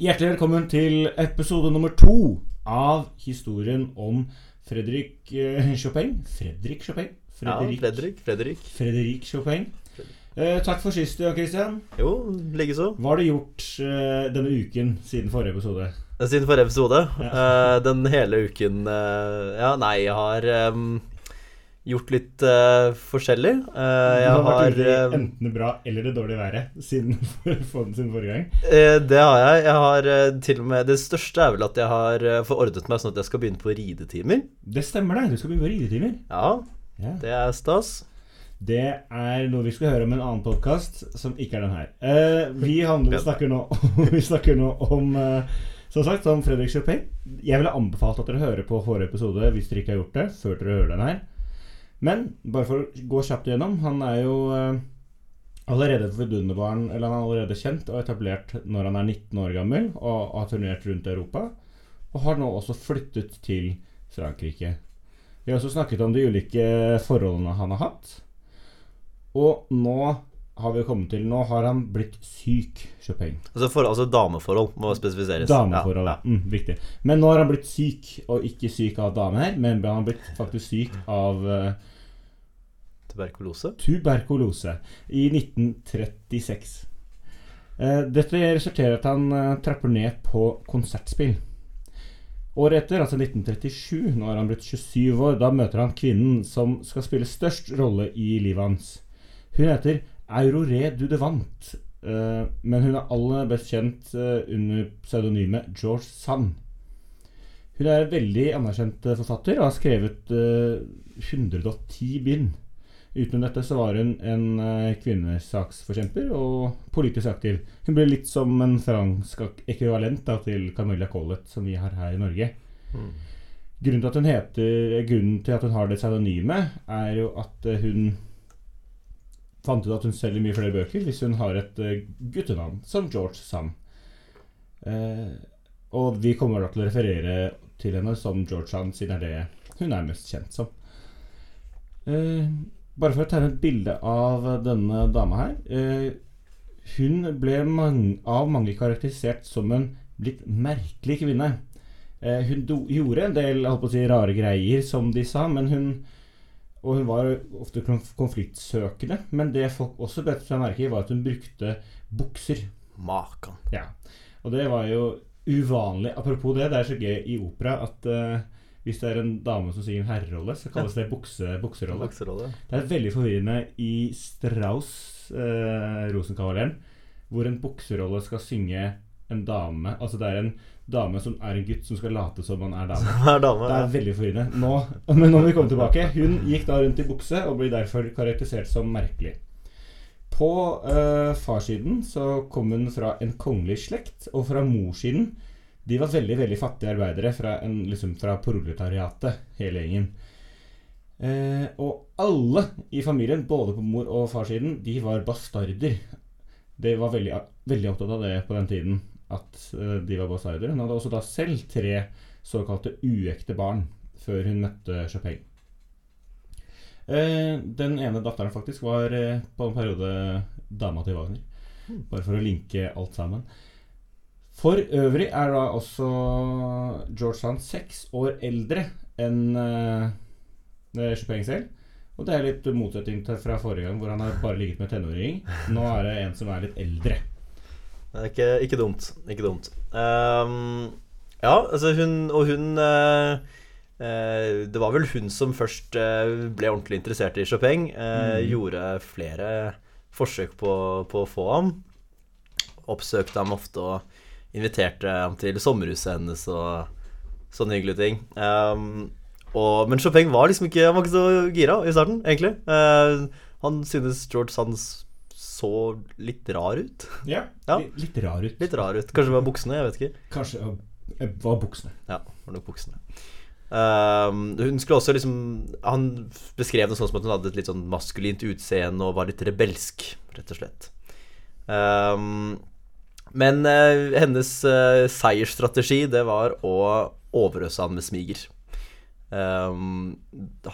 Hjertelig velkommen til episode nummer to av historien om Fredrik eh, Chopin. Fredrik Chopin? Ja, Fredrik. Fredrik. Fredrik Chopin. Eh, takk for sist, Jan Christian. Jo, likeså. Hva har du gjort eh, denne uken siden forrige episode? Siden forrige episode? Eh, den hele uken eh, Ja, nei, jeg har ehm, gjort litt uh, forskjellig. Du jeg har vært har eh, enten det bra eller det dårlige været siden, siden forrige gang. Uh, Det har jeg. Jeg har til og med Det største er vel at jeg har forordnet meg sånn at jeg skal begynne på ridetimer. Det stemmer, det. Du skal begynne på ridetimer. Ja, Ja. det er stas. Det er noe vi skal høre om en annen podkast, som ikke er den her. Vi, handler, snakker nå, vi snakker nå om Som sagt, som Fredrik Chopin. Jeg ville anbefalt at dere hører på forrige episode hvis dere ikke har gjort det, før dere hører den her. Men bare for å gå kjapt igjennom Han er jo eh, allerede vidunderbarn Eller han er allerede kjent og etablert når han er 19 år gammel og har turnert rundt Europa. Og har nå også flyttet til Frankrike. Vi har også snakket om de ulike forholdene han har hatt. Og nå har vi kommet til Nå har han blitt syk, Chopin. Altså, for, altså dameforhold må spesifiseres. Dameforhold, Ja. Mm, viktig. Men nå har han blitt syk, og ikke syk av dame her, men han har blitt faktisk syk av uh. Tuberkulose. tuberkulose i 1936. Uh, dette resulterer i at han uh, trapper ned på konsertspill. Året etter, altså 1937, nå har han blitt 27 år, da møter han kvinnen som skal spille størst rolle i livet hans. Hun heter Aurore Dudevant, Uh, men hun er aller best kjent uh, under pseudonymet George Sand. Hun er en veldig anerkjent eh, forfatter og har skrevet uh, 110 bind. Utenom dette så var hun en uh, kvinnesaksforkjemper og politisk aktiv. Hun ble litt som en fransk ekvivalent da, til Camilla Collett, som vi har her i Norge. Mm. Grunnen til at hun heter Grunnen til at hun har det pseudonymet, er jo at eh, hun fant ut at hun selger mye flere bøker hvis hun har et eh, guttenavn, som George Sam. Eh, og vi kommer da til å referere til henne som George Sam, siden det er det hun er mest kjent som. Eh, bare for å tegne et bilde av denne dama her. Eh, hun ble man av mange karakterisert som en litt merkelig kvinne. Eh, hun gjorde en del si, rare greier, som de sa, men hun og hun var ofte konfliktsøkende. Men det folk også bet seg merke i, var at hun brukte bukser. Makan. Ja. Og det var jo uvanlig. Apropos det, det er så gøy i opera at uh, hvis det er en dame som synger en herrerolle, så kalles det bukse, bukserolle. Bukserolle. Det er veldig forvirrende i Strauss, uh, Rosenkavaleren, hvor en bukserolle skal synge en dame Altså det er en dame som er en gutt som skal late som han er dame. Er dame. Det ja. er veldig forvirrende. Nå, men nå må vi komme tilbake. Hun gikk da rundt i bukse og blir derfor karakterisert som merkelig. På øh, farssiden så kom hun fra en kongelig slekt, og fra morssiden De var veldig veldig fattige arbeidere fra, en, liksom, fra proletariatet, hele gjengen. Eh, og alle i familien, både på mor- og farssiden, de var bastarder. De var veldig, veldig opptatt av det på den tiden, at eh, de var bastarder. Hun hadde også da selv tre såkalte uekte barn før hun møtte Chopin. Eh, den ene datteren faktisk var eh, på en periode dama til Wagner. Bare for å linke alt sammen. For øvrig er da også George Sand seks år eldre enn Chopin selv. Og det er litt motsetning til fra forrige gang, hvor han har bare ligget med tenåring. Nå er det en som er litt eldre. Det er ikke, ikke dumt. Ikke dumt. Um, ja, altså hun Og hun uh, uh, Det var vel hun som først uh, ble ordentlig interessert i Chopin. Mm. Gjorde flere forsøk på, på å få ham. Oppsøkte ham ofte og inviterte ham til sommerhuset hennes og sånne hyggelige ting. Um, og, men Chopin var liksom ikke Han var ikke så gira i starten, egentlig. Han synes George Sands så litt rar ut. Ja, Ja. Litt, rar ut. Litt rar ut. Kanskje det var buksene, jeg vet ikke. Kanskje det var buksene. Ja, var nok buksene. Ehm, hun skulle også liksom Han beskrev det sånn som at hun hadde et litt sånn maskulint utseende og var litt rebelsk, rett og slett. Um, men uh, hennes uh, seiersstrategi, det var å overøse han med smiger. Ehm,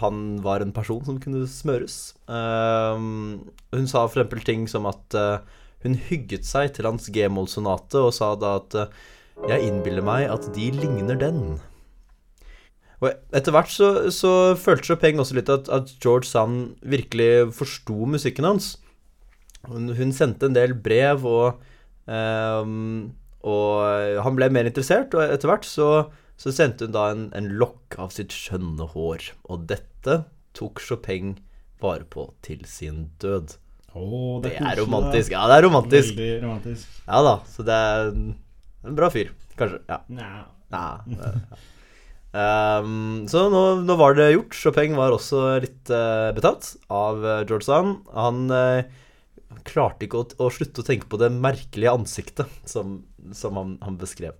han var en person som kunne smøres. Um, hun sa eksempel ting som at uh, hun hygget seg til hans G-moll-sonate og sa da at uh, jeg innbiller meg at de ligner den. Og etter hvert så, så følte Chopin også litt at, at George Sand virkelig forsto musikken hans. Hun, hun sendte en del brev, og, um, og han ble mer interessert. Og etter hvert så, så sendte hun da en, en lokk av sitt skjønne hår. Og dette tok Chopin vare på til sin død. Åh, Det er koselig, romantisk. Ja, det er romantisk. Veldig romantisk. Ja da, så det er en en bra fyr, kanskje. Ja. Nei. ja. ja. Um, så nå, nå var det gjort. Chopin var også litt uh, betatt av eh, George Sand. Han eh, klarte ikke å, å slutte å tenke på det merkelige ansiktet som, som han, han beskrev.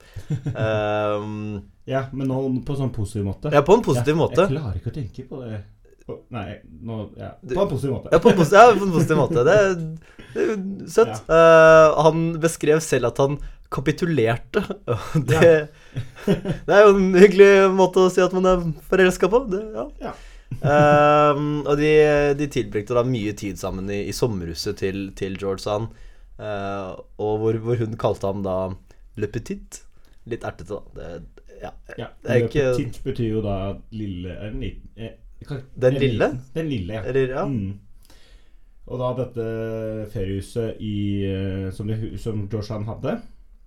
Um, Ja, men på sånn positiv måte. ja, på en positiv Ja, måte. Jeg klarer ikke å tenke på det. Nei, nå Ja, på en positiv måte. Ja, på en positiv, ja, på en positiv måte. Det, er- det er søtt. Uh, han beskrev selv at han kapitulerte. Det, det er jo en hyggelig måte å si at man er forelska på. Det, ja. Eh, og de, de tilbrakte da mye tid sammen i, i sommerhuset til, til George Sand. Uh, og hvor, hvor hun kalte ham da Le Petit. Litt ertete, da. Det, ja. Ja, Det er Le ikke- Petit betyr jo da lille er den eh, kan- Den lille? liten- Den lille, ja. Ja. Mm. Og da dette feriehuset i, eh, som, det, som George Sand hadde,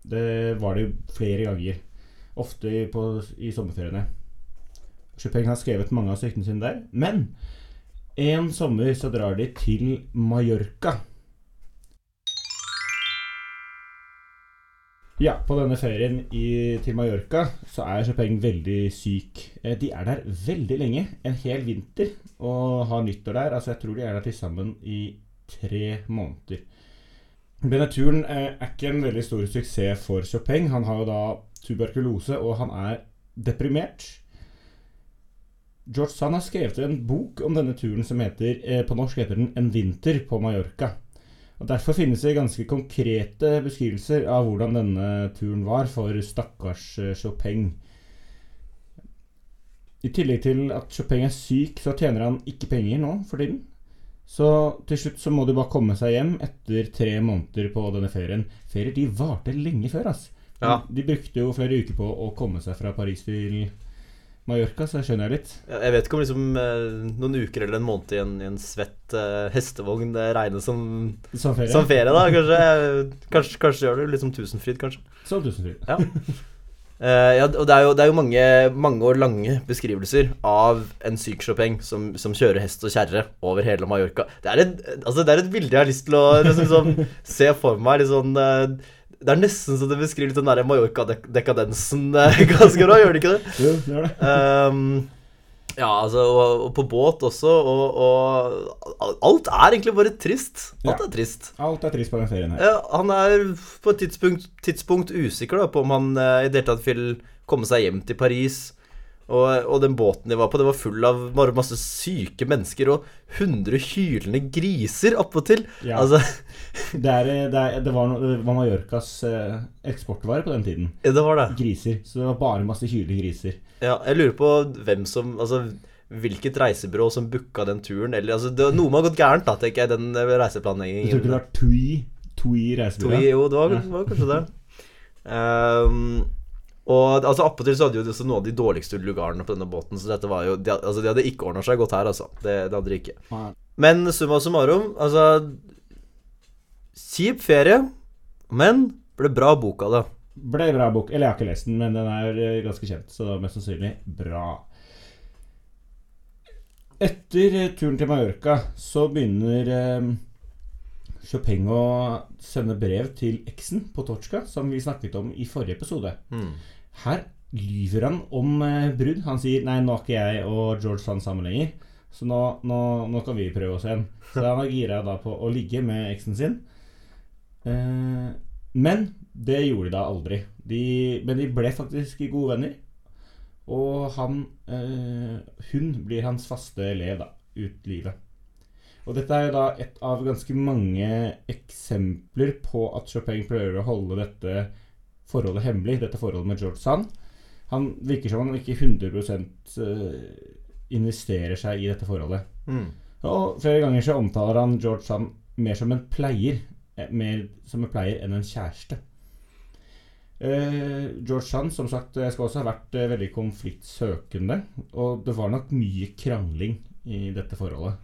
det var det jo flere ganger. Ofte på, i sommerferiene. Chopin har skrevet mange av stykkene sine der. Men en sommer så drar de til Mallorca. Ja, på denne ferien i, til Mallorca så er Chopin veldig syk. Eh, De er der veldig lenge, en hel vinter, og har nyttår der. Altså, jeg tror de er der til sammen i tre måneder. Denne turen eh, er ikke en veldig stor suksess for Chopin. Han har jo da tuberkulose, og han er deprimert. George Sand har skrevet en bok om denne turen som heter, eh, på norsk heter den 'En vinter på Mallorca'. Og Derfor finnes det ganske konkrete beskrivelser av hvordan denne turen var for stakkars eh, Chopin. I tillegg til at Chopin er syk, så tjener han ikke penger nå for tiden. Så til slutt så må de bare komme seg hjem etter tre måneder på denne ferien. Ferier de varte lenge før, ass. Ja. De brukte jo flere uker på å komme seg fra Paris til Mallorca, så skjønner jeg litt. Ja, Jeg vet ikke om liksom, eh, noen uker eller en måned i en, i en svett eh, hestevogn det regnes som, Som ferie. som ferie, da. Kanskje, kanskje, kanskje gjør det litt som Tusenfryd, kanskje. Som tusenfryd. Ja. Eh, ja, og det er jo, det er jo mange, mange og lange beskrivelser av en syk Chopin som, som kjører hest og kjerre over hele Mallorca. Det er, et, altså, det er et bilde jeg har lyst til å liksom, sånn, se for meg. Litt sånn, eh, det er nesten så det beskriver litt den der Mallorca-dekadensen eh, ganske bra, gjør det ikke det? Jo, det gjør det. Um, ja, altså, og, og på båt også, og, og Alt er egentlig bare trist. Alt er trist. Alt er trist på den ferien her. Ja, han er på et tidspunkt, tidspunkt usikker da, på om han eh, i det hele tatt vil komme seg hjem til Paris. Og, og den båten de var på, det var full av bare masse syke mennesker og 100 hylende griser appåtil. Ja. Altså, Det, er, det, er, det, var, no, det var Mallorcas eh, eksportvare på den tiden. ja, det var det. Griser. Så det var bare masse hylende griser. Ja, jeg lurer på hvem som Altså hvilket reisebyrå som booka den turen. Eller, altså, det, noe må ha gått gærent, da, tenker jeg, den reiseplanleggingen. Jeg tror ikke det var Tui, Tui reisebyrå. Tui, jo, det var, det var kanskje det. Ehm, og altså Appåtil så hadde jo også noen av de dårligste lugarene på denne båten, så dette var jo De, altså, de hadde ikke ordna seg godt her, altså. Det, det hadde de ikke. Nei. Men summa summarum, altså Kjip ferie, men ble bra bok av det. Ble bra bok. Eller jeg har ikke lest den, men den er eh, ganske kjent, så mest sannsynlig bra. Etter eh, turen til Mallorca så begynner eh, Chopin å sende brev til eksen på Torska, som vi snakket om i forrige episode. Hmm. Her lyver han om eh, brudd. Han sier 'nei, nå er ikke jeg og George Sand sammen lenger', så nå, nå, nå kan vi prøve oss igjen. Så han er gira da på å ligge med eksen sin. Eh, men det gjorde de da aldri. De, men de ble faktisk gode venner. Og han eh, Hun blir hans faste elev da, ut livet. Og dette er jo da et av ganske mange eksempler på at Chopin prøver å holde dette forholdet hemmelig, dette forholdet med George Sand. Han virker som han ikke 100 eh, investerer seg i dette forholdet. Mm. Og flere ganger så omtaler han George Sand mer som en pleier eh, mer som en pleier enn en kjæreste. Eh, George Sand som sagt, skal også ha vært eh, veldig konfliktsøkende. Og det var nok mye krangling i dette forholdet.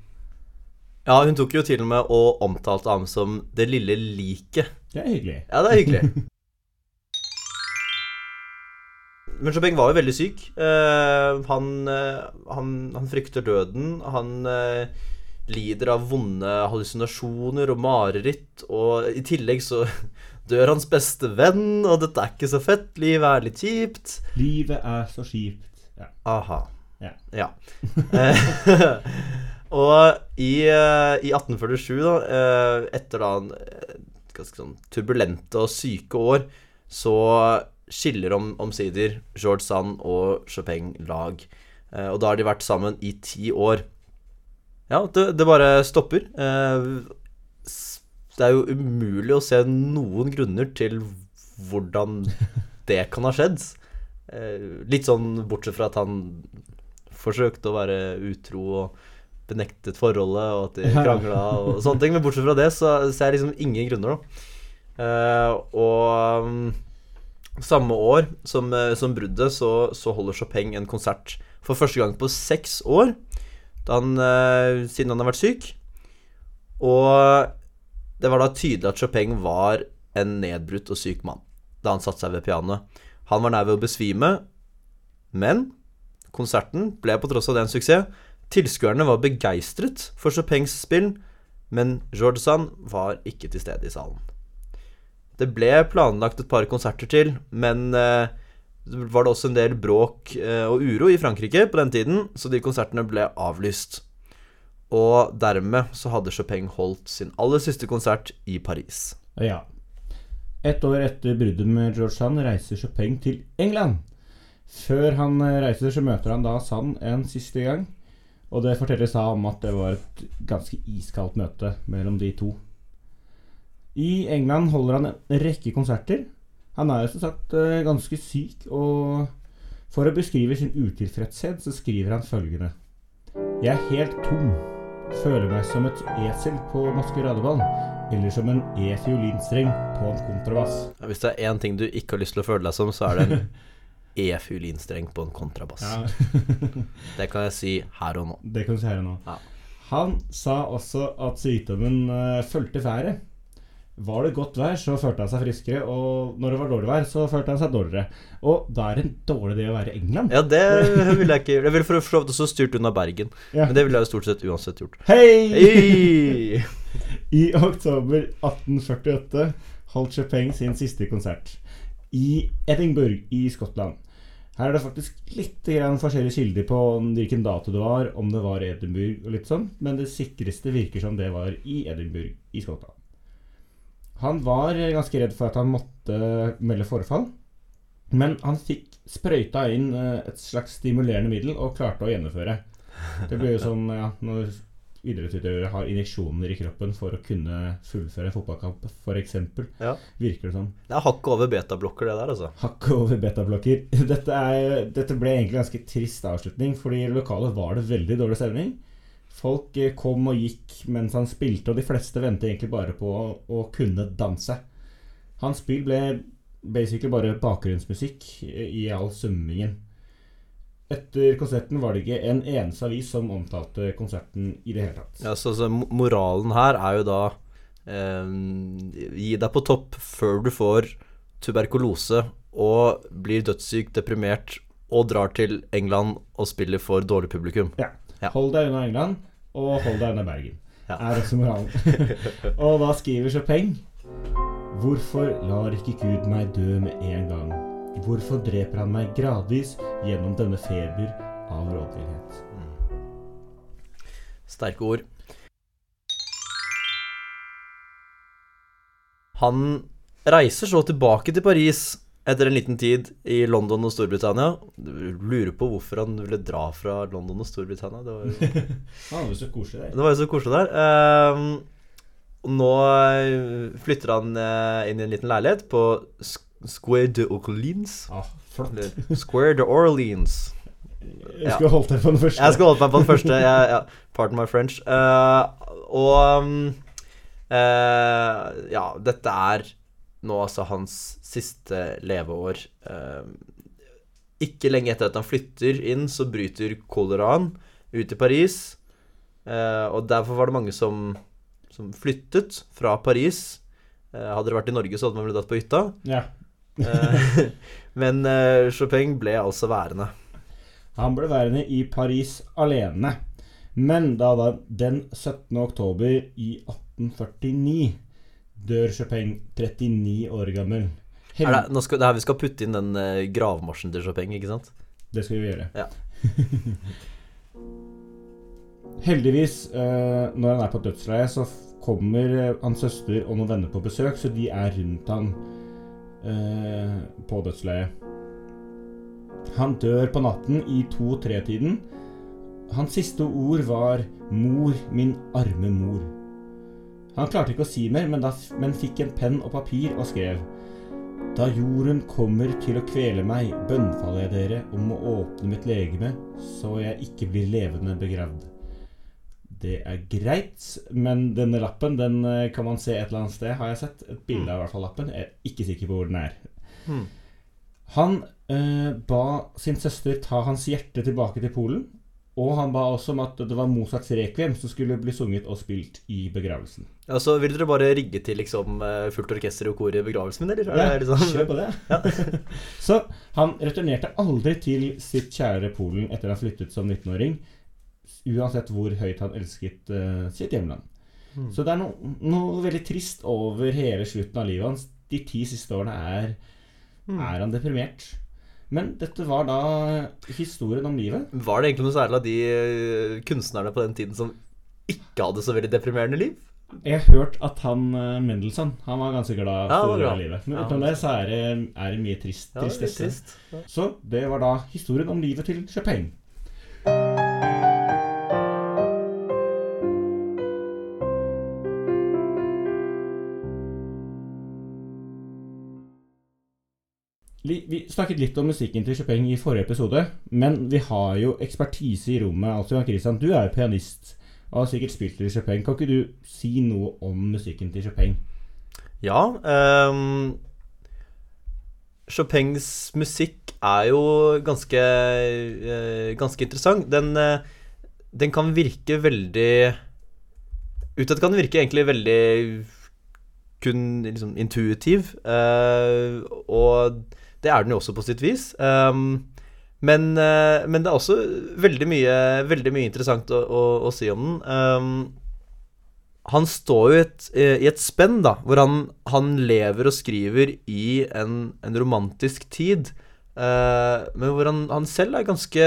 Ja, hun tok jo til og med og omtalte ham som 'det lille liket'. Det er hyggelig. Ja, det er hyggelig. Men Chopin var jo veldig syk. Uh, han, uh, han, han frykter døden. Han uh, lider av vonde hallusinasjoner og mareritt. Og i tillegg så dør hans beste venn, og dette er ikke så fett. Livet er litt kjipt. Livet er så kjipt. Ja. Aha. Ja. Ja. Og i, i 1847, da, etter da en, ganske sånn turbulente og syke år, så skiller om, omsider George Sand og Chopin lag. Eh, og da har de vært sammen i ti år. Ja, det, det bare stopper. Eh, det er jo umulig å se noen grunner til hvordan det kan ha skjedd. Eh, litt sånn bortsett fra at han forsøkte å være utro og benektet forholdet, og at de krangla og sånne ting. Men bortsett fra det, så ser jeg liksom ingen grunner, da. Eh, og um, samme år som, eh, som bruddet, så, så holder Chopin en konsert for første gang på seks år, han, eh, siden han har vært syk. Og det var da tydelig at Chopin var en nedbrutt og syk mann da han satte seg ved pianoet. Han var nær ved å besvime, men konserten ble på tross av det en suksess. Tilskuerne var begeistret for Chopins spill, men George var ikke til stede i salen. Det ble planlagt et par konserter til, men eh, var det også en del bråk eh, og uro i Frankrike på den tiden, så de konsertene ble avlyst. Og dermed så hadde Chopin holdt sin aller siste konsert i Paris. Ja. Et år etter bruddet med George Sand reiser Chopin til England. Før han eh, reiser, så møter han da Sand en siste gang. Og det fortelles da om at det var et ganske iskaldt møte mellom de to. I England holder han en rekke konserter. Han er jo som sagt eh, ganske syk, og for å beskrive sin utilfredshet så skriver han følgende Jeg er helt tom. Føler meg som et esel på maskeradeball. Eller som en E-fiolinstreng på en kontrabass. Ja, Hvis det er én ting du ikke har lyst til å føle deg som, så er det en E-fiolinstreng på en kontrabass. Det kan jeg si her og nå. det kan du si her og nå. Ja. Han sa også at sykdommen uh, fulgte været. Var det godt vær, så følte han seg friskere, og når det var dårlig vær, så følte han seg dårligere. Og da er det en dårlig idé å være i England. Ja, det ville jeg ikke. Jeg ville for så vidt også styrt unna Bergen. Ja. Men det ville jeg jo stort sett uansett gjort. Hei! Hey! I oktober 1848 holdt Chopin sin siste konsert i Edinburgh i Skottland. Her er det faktisk litt grann forskjellige kilder på hvilken dato det var, om det var Edinburgh og litt sånn, men det sikreste virker som det var i Edinburgh i Skottland. Han var ganske redd for at han måtte melde forfall, men han fikk sprøyta inn eh, et slags stimulerende middel og klarte å gjennomføre. Det blir jo som ja, når idrettsutøvere har injeksjoner i kroppen for å kunne fullføre en fotballkamp, f.eks. Ja. Virker det som. Det er hakket over betablokker, det der, altså. Hakket over betablokker. Dette, er, dette ble egentlig en ganske trist avslutning, fordi i lokalet var det veldig dårlig stemning. Folk eh, kom og gikk mens han spilte, og de fleste ventet egentlig bare på å, å kunne danse. Hans spill ble basically bare bakgrunnsmusikk i all summingen. Etter konserten var det ikke en eneste avis som omtalte konserten i det hele tatt. Ja, så, så moralen her er jo da eh, Gi deg på topp før du får tuberkulose og blir dødssyk, deprimert og drar til England og spiller for dårlig publikum. Ja. Ja. Hold deg unna England, og hold deg unna Bergen. Ja. Er også moralen. og da skriver Chopin Hvorfor lar ikke Gud meg dø med en gang? Hvorfor dreper han meg gradvis gjennom denne feber av rådvillhet? Sterke ord. Han reiser så tilbake til Paris etter en liten tid i London og Storbritannia. Lurer på hvorfor han ville dra fra London og Storbritannia. Det var jo Han var jo så koselig der. Det var jo så koselig der. Um, nå eh, flytter han eh, inn i en liten leilighet på Square de Orleans. Ah. Square de Orleans. Jeg skulle holdt deg på den første. Jeg skulle holde meg på den første. Jeg, ja, pardon my French. Uh, og um, uh, ja, dette er nå altså hans siste leveår. Eh, ikke lenge etter at han flytter inn, så bryter koleraen ut i Paris. Eh, og derfor var det mange som, som flyttet fra Paris. Eh, hadde det vært i Norge, så hadde man blitt dratt på hytta. Ja. Men Chopin ble altså værende. Han ble værende i Paris alene. Men da den 17. oktober i 1849 dør Chopin 39 år gammel. Er det, skal, det er her vi skal putte inn den uh, gravmarsjen til Chopin, ikke sant? Det skal vi gjøre. Ja. Heldigvis, uh, når han er på dødsleiet, så kommer eh, hans søster og noen venner på besøk, så de er rundt han uh, på dødsleiet. Han dør på natten i to-tre-tiden. Hans siste ord var 'Mor, min arme mor'. Han klarte ikke å si mer, men, da, men fikk en penn og papir og skrev Da jorden kommer til å kvele meg, bønnfaller jeg dere om å åpne mitt legeme, så jeg ikke blir levende begravd. Det er greit, men denne lappen den eh, kan man se et eller annet sted, har jeg sett. Et bilde av hvert fall lappen. Jeg er ikke sikker på hvor den er. Hmm. Han eh, ba sin søster ta hans hjerte tilbake til Polen. Og han ba også om at det var Mozarts rekviem som skulle bli sunget og spilt i begravelsen. Ja, så vil dere bare rigge til liksom eh, fullt orkester og kor i begravelsen min, eller? Ja, det liksom- kjør på det. så han returnerte aldri til sitt kjære Polen etter han flyttet som 19-åring. Uansett hvor høyt han elsket uh, sitt hjemland. Mm. Så det er noe, noe veldig trist over hele slutten av livet hans. De ti siste årene er, Mm. er han deprimert. Men dette var da historien om livet. Var det egentlig noe særlig av de eh, kunstnerne på den tiden som ikke hadde så veldig deprimerende liv? Jeg har hørt at han eh, Mendelssohn Han var ganske glad Ja, for det glad. livet. Men Ja. det så er det, er det mye trist, Ja, tristesse. trist. Ja. Så det var da historien om livet til Chopin. Vi snakket litt om musikken til Chopin i forrige episode, men vi har jo ekspertise i rommet. Altså, Jan Christian, du er jo pianist og har sikkert spilt til Chopin. Kan ikke du si noe om musikken til Chopin? Ja. Um, Chopins musikk er jo ganske uh, Ganske interessant. Den, uh, den kan virke veldig Utad kan den virke egentlig veldig kun liksom intuitiv. Uh, og det er den jo også på sitt vis. Um, men, uh, men det er også veldig mye, veldig mye interessant å, å, å si om den. Um, han står jo et, eh, i et spenn, da, hvor han, han lever og skriver i en, en romantisk tid. uh, men hvor han, han selv er ganske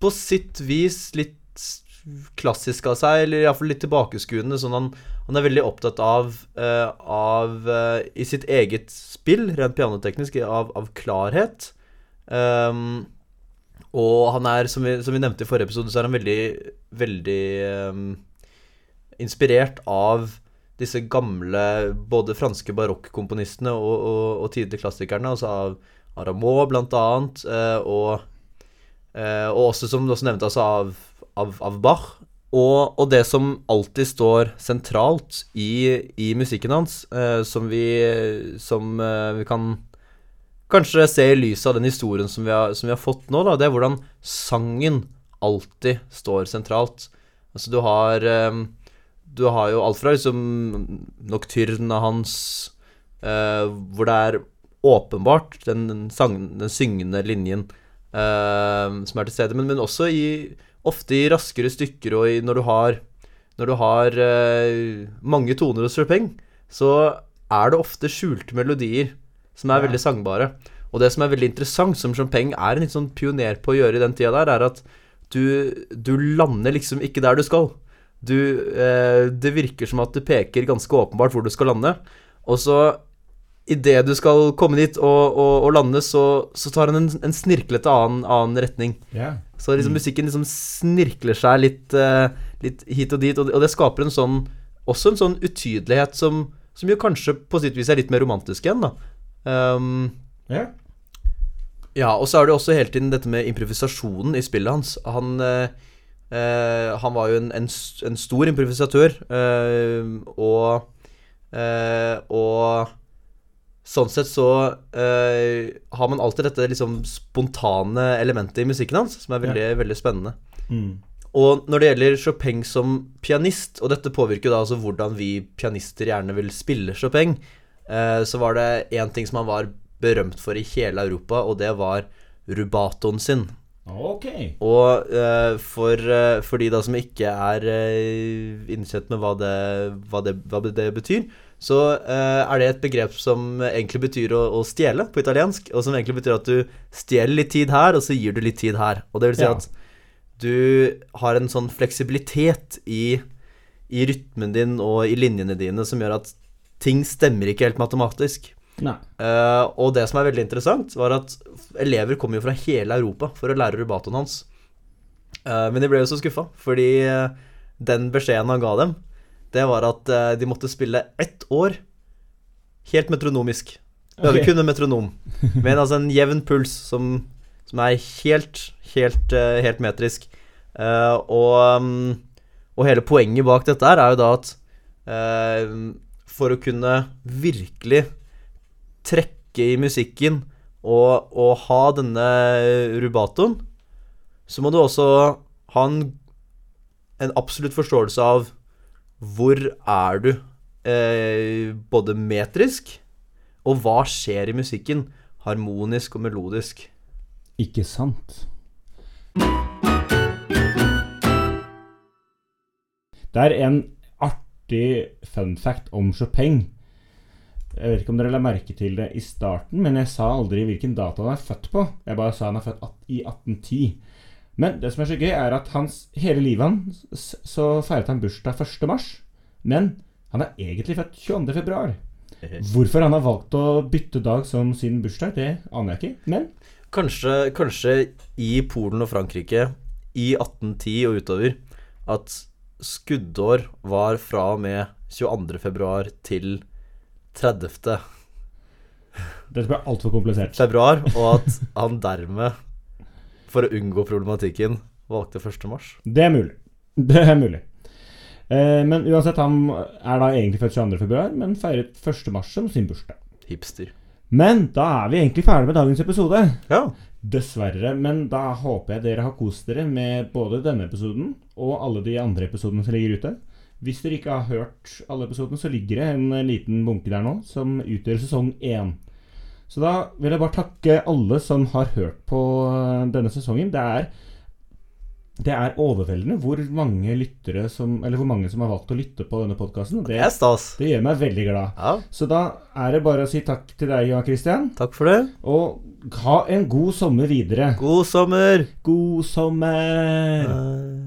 På sitt vis litt klassisk av seg, eller iallfall litt tilbakeskuende. Sånn han, han er veldig opptatt av, uh, av uh, I sitt eget spill, rent pianoteknisk, av, av klarhet. Um, og han er, som vi, som vi nevnte i forrige episode, så er han veldig, veldig um, inspirert av disse gamle, både franske barokkomponistene og, og, og tidligere klassikerne, altså av Arameau blant annet, uh, og, og også, som du også nevnte, altså av, av, av Bach. Og, og det som alltid står sentralt i, i musikken hans, eh, som, vi, som eh, vi kan kanskje se i lyset av den historien som vi har, som vi har fått nå, da, det er hvordan sangen alltid står sentralt. Altså, du har eh, Du har jo alt fra liksom noktyrene hans, eh, hvor det er åpenbart den, sang, den syngende linjen eh, som er til stede, men, men også i ofte i raskere stykker, og i, når du har Når du har eh, mange toner hos Chopin, så er det ofte skjulte melodier som er Ja. veldig sangbare. Og det som er veldig interessant, som Chopin er en litt sånn pioner på å gjøre i den tida der, er at du, du lander liksom ikke der du skal. Du eh, Det virker som at du peker ganske åpenbart hvor du skal lande, og så Idet du skal komme dit og, og, og lande, så, så tar han en, en snirklete annen, annen retning. Yeah. Så liksom musikken liksom snirkler seg litt, uh, litt hit og dit, og det, og det skaper en sånn også en sånn utydelighet som, som jo kanskje på sitt vis er litt mer romantisk igjen, da. Um, ja. ja, og så er det også hele tiden dette med improvisasjonen i spillet hans. Han, uh, uh, Han var jo en, en, en stor improvisatør, og Og sånn sett så eh, har man alltid dette liksom spontane elementet i musikken hans, som er veldig, veldig spennende. Mm. Og når det gjelder Chopin som pianist, og dette påvirker da altså hvordan vi pianister gjerne vil spille Chopin, eh, så var det én ting som han var berømt for i hele Europa, og det var rubatoen sin. Ok. Og uh, for, uh, for de da som ikke er uh, innsett med hva det, hva, det, hva det betyr, så er det et begrep som egentlig betyr å, å stjele på italiensk, og som egentlig betyr at du stjeler litt tid her, og så gir du litt tid her. Og det vil si Ja. at du har en sånn fleksibilitet i, i rytmen din og i linjene dine som gjør at ting stemmer ikke helt matematisk. Eh, og det som er veldig interessant, var at elever kom jo fra hele Europa for å lære rubatoen hans. Uh, men de ble jo så skuffa, fordi eh, den beskjeden han ga dem, det var at de måtte spille ett år helt metronomisk. Øve Ok. kun en metronom. men altså en jevn puls som, som er helt, helt, helt metrisk. Uh, og, mm, og hele poenget bak dette her er jo da at uh, for å kunne virkelig trekke i musikken og, og ha denne rubatoen, så må du også ha en, en absolutt forståelse av hvor er du eh, både metrisk, og hva skjer i musikken, harmonisk og melodisk. Ikke sant? Det er en artig fun fact om Chopin. Jeg vet ikke om dere la merke til det i starten, men jeg sa aldri hvilken dato han er født på. Jeg bare sa han er født i 1810. Men det som er så gøy, er at hans hele livet hans så feiret han bursdag 1. mars. Men han er egentlig født 22. februar. Hvorfor han har valgt å bytte dag som sin bursdag, det aner jeg ikke. Men Kanskje, kanskje i Polen og Frankrike i 1810 og utover at skuddår var fra og med 22. februar til 30. dette ble altfor komplisert. februar, og at han dermed, for å unngå problematikken, valgte 1. mars. Det er mulig. Det er mulig. Eh, men uansett, han er da egentlig født 22. februar, men feiret 1. mars som sin bursdag. Hipster. Men da er vi egentlig ferdig med dagens episode. Ja. Dessverre. Men da håper jeg dere har kost dere med både denne episoden og alle de andre episodene som ligger ute. Hvis dere ikke har hørt alle episodene, så ligger det en liten bunke der nå som utgjør sesong én. Så da vil jeg bare takke alle som har hørt på eh, denne sesongen. Det er det er overveldende hvor mange lyttere som Eller hvor mange som har valgt å lytte på denne podkasten. Det, Det det gjør meg veldig glad. Ja, Så da er det bare å si takk til deg, Jan Christian. takk for det. Og ha en god sommer videre. God sommer! God sommer! Hei.